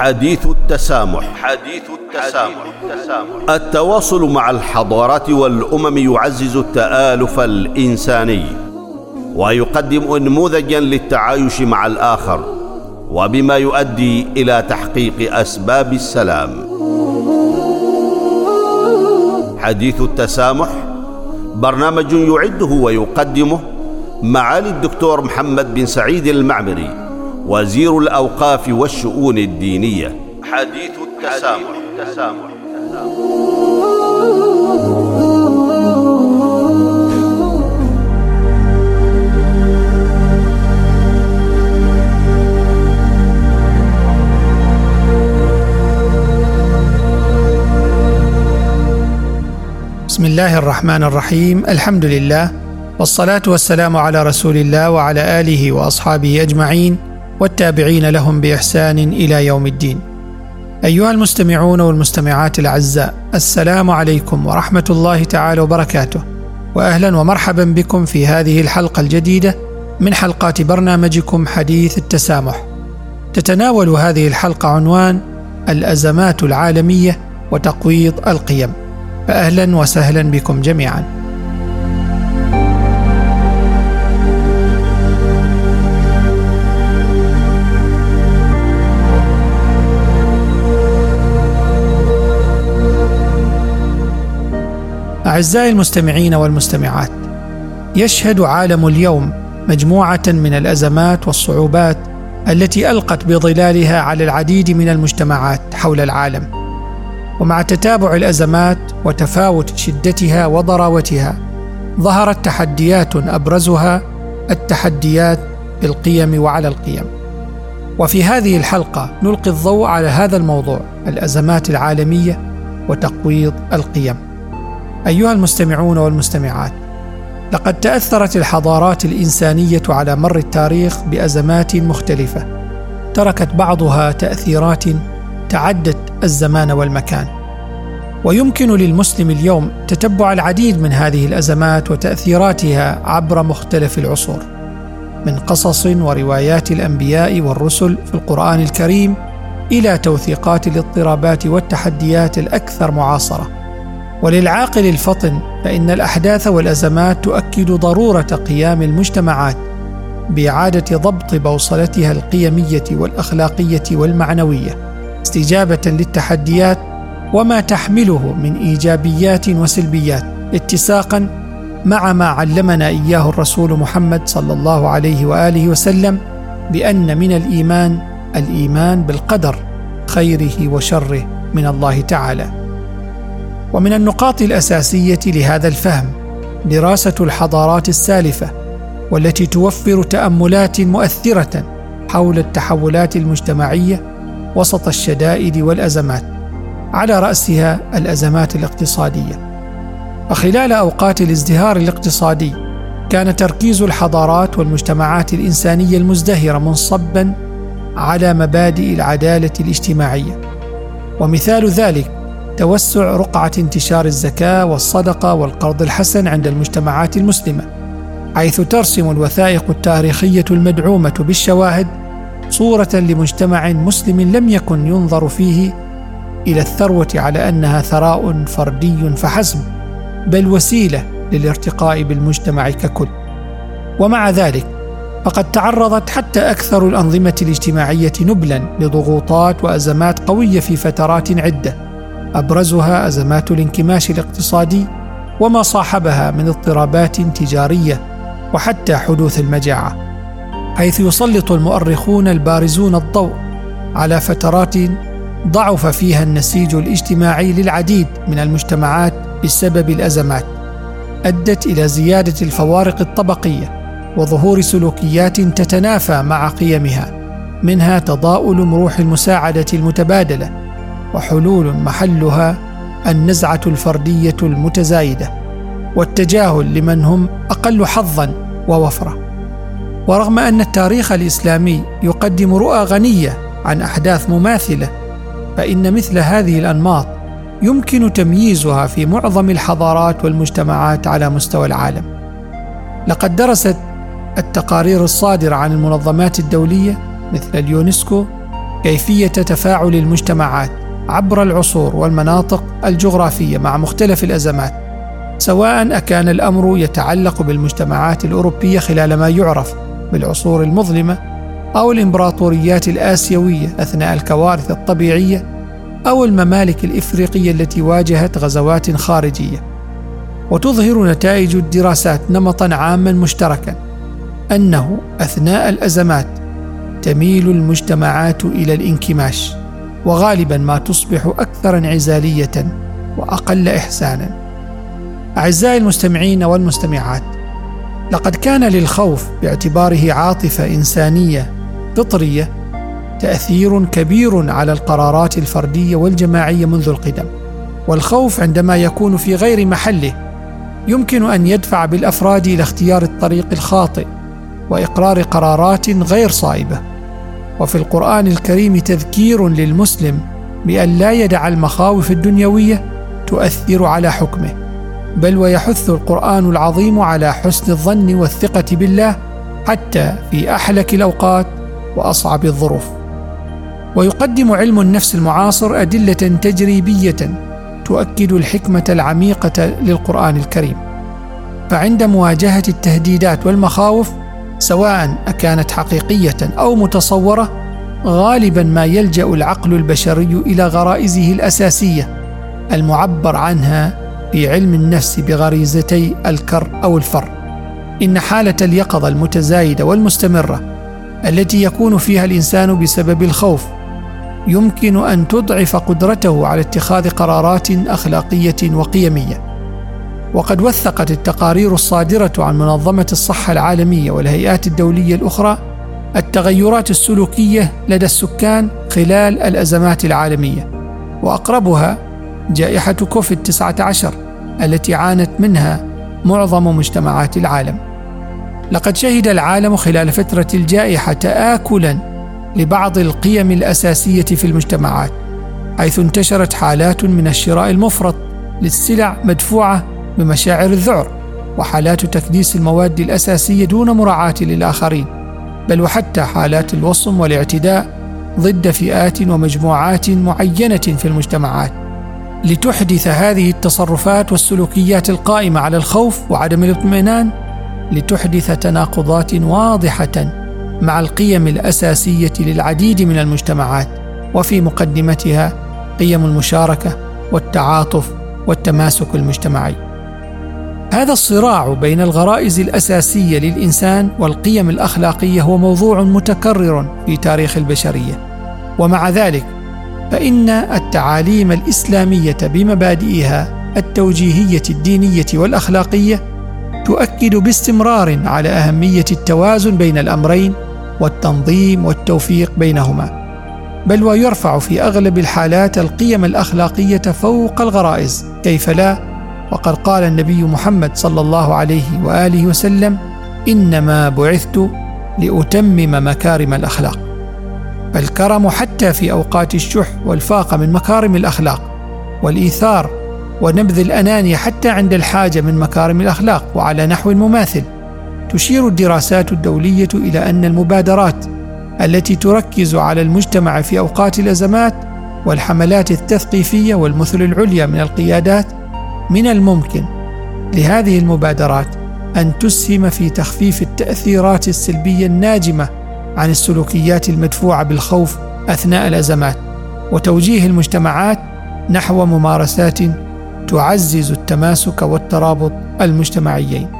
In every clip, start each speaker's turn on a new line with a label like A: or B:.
A: حديث التسامح. حديث التسامح. التواصل مع الحضارات والأمم يعزز التآلف الإنساني ويقدم انموذجا للتعايش مع الآخر وبما يؤدي إلى تحقيق أسباب السلام. حديث التسامح برنامج يعده ويقدمه معالي الدكتور محمد بن سعيد المعمري. وزير الأوقاف والشؤون الدينية. حديث التسامح, التسامح.
B: بسم الله الرحمن الرحيم. الحمد لله والصلاة والسلام على رسول الله وعلى آله وأصحابه أجمعين. والتابعين لهم بإحسان إلى يوم الدين. أيها المستمعون والمستمعات الأعزاء، السلام عليكم ورحمة الله تعالى وبركاته. واهلا ومرحبا بكم في هذه الحلقة الجديدة من حلقات برنامجكم حديث التسامح. تتناول هذه الحلقة عنوان الأزمات العالمية وتقويض القيم. فاهلا وسهلا بكم جميعا. أعزائي المستمعين والمستمعات يشهد عالم اليوم مجموعة من الأزمات والصعوبات التي ألقت بظلالها على العديد من المجتمعات حول العالم. ومع تتابع الأزمات وتفاوت شدتها وضراوتها ظهرت تحديات أبرزها التحديات بالقيم وعلى القيم. وفي هذه الحلقة نلقي الضوء على هذا الموضوع الأزمات العالمية وتقويض القيم. أيها المستمعون والمستمعات لقد تأثرت الحضارات الإنسانية على مر التاريخ بأزمات مختلفة تركت بعضها تأثيرات تعدت الزمان والمكان. ويمكن للمسلم اليوم تتبع العديد من هذه الأزمات وتأثيراتها عبر مختلف العصور من قصص وروايات الأنبياء والرسل في القرآن الكريم إلى توثيقات الاضطرابات والتحديات الأكثر معاصرة. وللعاقل الفطن فإن الأحداث والأزمات تؤكد ضرورة قيام المجتمعات بإعادة ضبط بوصلتها القيمية والأخلاقية والمعنوية استجابة للتحديات وما تحمله من إيجابيات وسلبيات. اتساقا مع ما علمنا إياه الرسول محمد صلى الله عليه وآله وسلم بأن من الإيمان الإيمان بالقدر خيره وشره من الله تعالى. ومن النقاط الأساسية لهذا الفهم دراسة الحضارات السالفة والتي توفر تأملات مؤثرة حول التحولات المجتمعية وسط الشدائد والأزمات على رأسها الأزمات الاقتصادية. فخلال أوقات الازدهار الاقتصادي كان تركيز الحضارات والمجتمعات الإنسانية المزدهرة منصبا على مبادئ العدالة الاجتماعية. ومثال ذلك توسع رقعة انتشار الزكاة والصدقة والقرض الحسن عند المجتمعات المسلمة حيث ترسم الوثائق التاريخية المدعومة بالشواهد صورة لمجتمع مسلم لم يكن ينظر فيه إلى الثروة على أنها ثراء فردي فحسب بل وسيلة للارتقاء بالمجتمع ككل. ومع ذلك فقد تعرضت حتى أكثر الأنظمة الاجتماعية نبلا لضغوطات وأزمات قوية في فترات عدة. أبرزها أزمات الانكماش الاقتصادي وما صاحبها من اضطرابات تجارية وحتى حدوث المجاعة حيث يسلط المؤرخون البارزون الضوء على فترات ضعف فيها النسيج الاجتماعي للعديد من المجتمعات بسبب الأزمات أدت إلى زيادة الفوارق الطبقية وظهور سلوكيات تتنافى مع قيمها منها تضاؤل مروح المساعدة المتبادلة وحلول محلها النزعة الفردية المتزايدة والتجاهل لمن هم أقل حظا ووفرة. ورغم أن التاريخ الإسلامي يقدم رؤى غنية عن أحداث مماثلة فإن مثل هذه الأنماط يمكن تمييزها في معظم الحضارات والمجتمعات على مستوى العالم. لقد درست التقارير الصادرة عن المنظمات الدولية مثل اليونسكو كيفية تفاعل المجتمعات عبر العصور والمناطق الجغرافية مع مختلف الأزمات سواء أكان الأمر يتعلق بالمجتمعات الأوروبية خلال ما يعرف بالعصور المظلمة أو الإمبراطوريات الآسيوية أثناء الكوارث الطبيعية أو الممالك الإفريقية التي واجهت غزوات خارجية. وتظهر نتائج الدراسات نمطا عاما مشتركا أنه أثناء الأزمات تميل المجتمعات إلى الانكماش. وغالبا ما تصبح أكثر انعزاليه وأقل احسانا. أعزائي المستمعين والمستمعات لقد كان للخوف باعتباره عاطفة إنسانية فطرية تأثير كبير على القرارات الفردية والجماعية منذ القدم. والخوف عندما يكون في غير محله يمكن أن يدفع بالأفراد إلى اختيار الطريق الخاطئ وإقرار قرارات غير صائبة. وفي القرآن الكريم تذكير للمسلم بأن لا يدع المخاوف الدنيوية تؤثر على حكمه بل ويحث القرآن العظيم على حسن الظن والثقة بالله حتى في أحلك الأوقات وأصعب الظروف. ويقدم علم النفس المعاصر أدلة تجريبية تؤكد الحكمة العميقة للقرآن الكريم. فعند مواجهة التهديدات والمخاوف سواء أكانت حقيقية أو متصورة غالبا ما يلجأ العقل البشري إلى غرائزه الأساسية المعبر عنها في علم النفس بغريزتي الكر أو الفر. إن حالة اليقظة المتزايدة والمستمرة التي يكون فيها الإنسان بسبب الخوف يمكن أن تضعف قدرته على اتخاذ قرارات أخلاقية وقيمية. وقد وثقت التقارير الصادرة عن منظمة الصحة العالمية والهيئات الدولية الأخرى التغيرات السلوكية لدى السكان خلال الأزمات العالمية. وأقربها جائحة كوفيد 19 التي عانت منها معظم مجتمعات العالم. لقد شهد العالم خلال فترة الجائحة تاكلا لبعض القيم الأساسية في المجتمعات حيث انتشرت حالات من الشراء المفرط للسلع مدفوعة بمشاعر الذعر وحالات تكديس المواد الأساسية دون مراعاة للآخرين بل وحتى حالات الوصم والاعتداء ضد فئات ومجموعات معينة في المجتمعات. لتحدث هذه التصرفات والسلوكيات القائمة على الخوف وعدم الاطمئنان لتحدث تناقضات واضحة مع القيم الأساسية للعديد من المجتمعات وفي مقدمتها قيم المشاركة والتعاطف والتماسك المجتمعي. هذا الصراع بين الغرائز الأساسية للإنسان والقيم الأخلاقية هو موضوع متكرر في تاريخ البشرية. ومع ذلك فإن التعاليم الإسلامية بمبادئها التوجيهية الدينية والأخلاقية تؤكد باستمرار على أهمية التوازن بين الأمرين والتنظيم والتوفيق بينهما. بل ويرفع في أغلب الحالات القيم الأخلاقية فوق الغرائز كيف لا؟ وقد قال النبي محمد صلى الله عليه وآله وسلم إنما بعثت لأتمم مكارم الأخلاق. فالكرم حتى في أوقات الشح والفاقه من مكارم الأخلاق والإيثار ونبذ الأنانية حتى عند الحاجة من مكارم الأخلاق وعلى نحو مماثل تشير الدراسات الدولية إلى أن المبادرات التي تركز على المجتمع في أوقات الأزمات والحملات التثقيفية والمثل العليا من القيادات من الممكن لهذه المبادرات أن تسهم في تخفيف التأثيرات السلبية الناجمة عن السلوكيات المدفوعة بالخوف أثناء الأزمات وتوجيه المجتمعات نحو ممارسات تعزز التماسك والترابط المجتمعيين.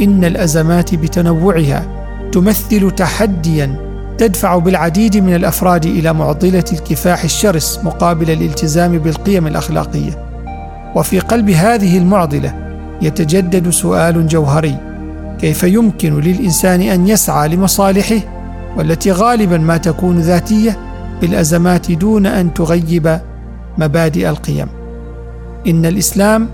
B: إن الأزمات بتنوعها تمثل تحديا تدفع بالعديد من الأفراد إلى معضلة الكفاح الشرس مقابل الالتزام بالقيم الأخلاقية. وفي قلب هذه المعضلة يتجدد سؤال جوهري كيف يمكن للإنسان أن يسعى لمصالحه والتي غالبا ما تكون ذاتية بالأزمات دون أن تغيب مبادئ القيم؟ إن الإسلام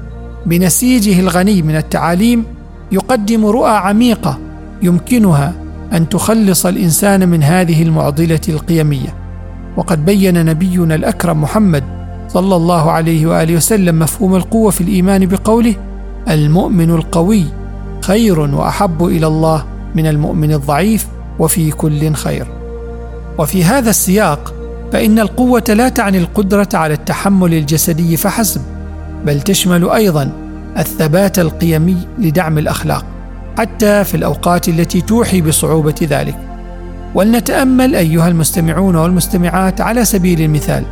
B: بنسيجه الغني من التعاليم يقدم رؤى عميقة يمكنها أن تخلص الإنسان من هذه المعضلة القيمية. وقد بين نبينا الأكرم محمد صلى الله عليه وآله وسلم مفهوم القوة في الإيمان بقوله المؤمن القوي خير وأحب إلى الله من المؤمن الضعيف وفي كل خير وفي هذا السياق فإن القوة لا تعني القدرة على التحمل الجسدي فحسب بل تشمل أيضا الثبات القيمي لدعم الأخلاق حتى في الأوقات التي توحي بصعوبة ذلك. ولنتأمل أيها المستمعون والمستمعات على سبيل المثال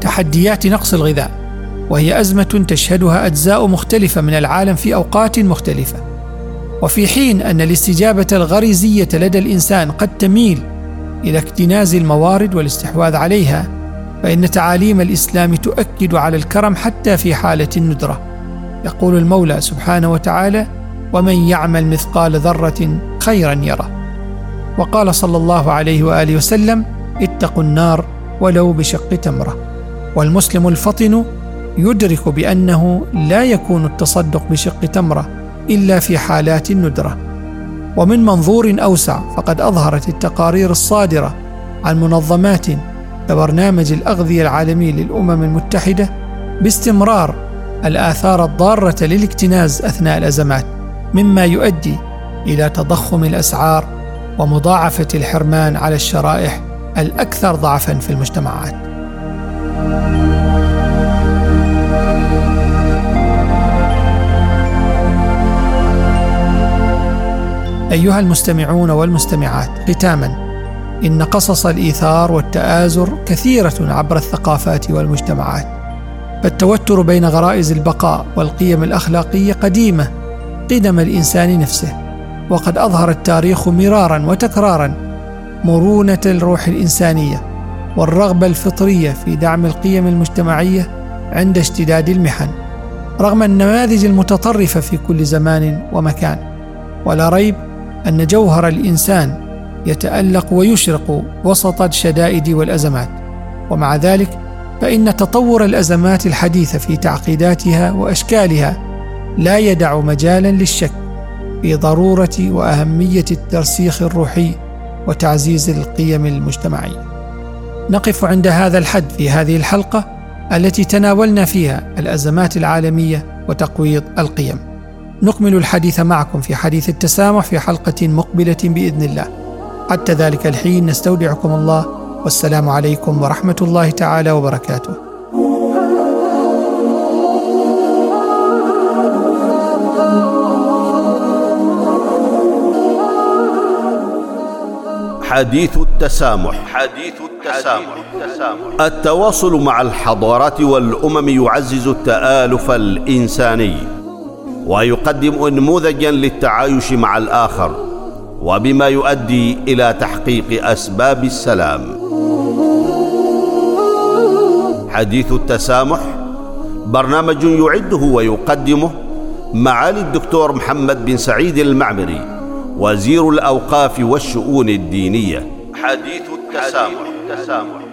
B: تحديات نقص الغذاء وهي أزمة تشهدها أجزاء مختلفة من العالم في أوقات مختلفة. وفي حين أن الاستجابة الغريزية لدى الإنسان قد تميل إلى اكتناز الموارد والاستحواذ عليها فإن تعاليم الإسلام تؤكد على الكرم حتى في حالة الندرة. يقول المولى سبحانه وتعالى ومن يعمل مثقال ذرة خيرا يره. وقال صلى الله عليه وآله وسلم اتقوا النار ولو بشق تمرة. والمسلم الفطن يدرك بأنه لا يكون التصدق بشق تمرة إلا في حالات الندرة. ومن منظور أوسع فقد أظهرت التقارير الصادرة عن منظمات كبرنامج الأغذية العالمي للأمم المتحدة باستمرار الآثار الضارة للاكتناز أثناء الأزمات مما يؤدي إلى تضخم الأسعار ومضاعفة الحرمان على الشرائح الأكثر ضعفا في المجتمعات. أيها المستمعون والمستمعات ختاما إن قصص الإيثار والتآزر كثيرة عبر الثقافات والمجتمعات. فالتوتر بين غرائز البقاء والقيم الأخلاقية قديمة قدم الإنسان نفسه وقد أظهر التاريخ مرارا وتكرارا مرونة الروح الإنسانية والرغبة الفطرية في دعم القيم المجتمعية عند اشتداد المحن رغم النماذج المتطرفة في كل زمان ومكان. ولا ريب أن جوهر الإنسان يتألق ويشرق وسط الشدائد والأزمات ومع ذلك فإن تطور الأزمات الحديثه في تعقيداتها وأشكالها لا يدع مجالا للشك في ضرورة وأهمية الترسيخ الروحي وتعزيز القيم المجتمعية. نقف عند هذا الحد في هذه الحلقة التي تناولنا فيها الأزمات العالمية وتقويض القيم. نكمل الحديث معكم في حديث التسامح في حلقة مقبلة بإذن الله. حتى ذلك الحين نستودعكم الله والسلام عليكم ورحمة الله تعالى وبركاته.
A: حديث التسامح. حديث التسامح. التواصل مع الحضارات والأمم يعزز التآلف الإنساني ويقدم انموذجا للتعايش مع الآخر. وبما يؤدي إلى تحقيق أسباب السلام حديث التسامح برنامج يعده ويقدمه معالي الدكتور محمد بن سعيد المعمري وزير الأوقاف والشؤون الدينية حديث التسامح, حديث التسامح.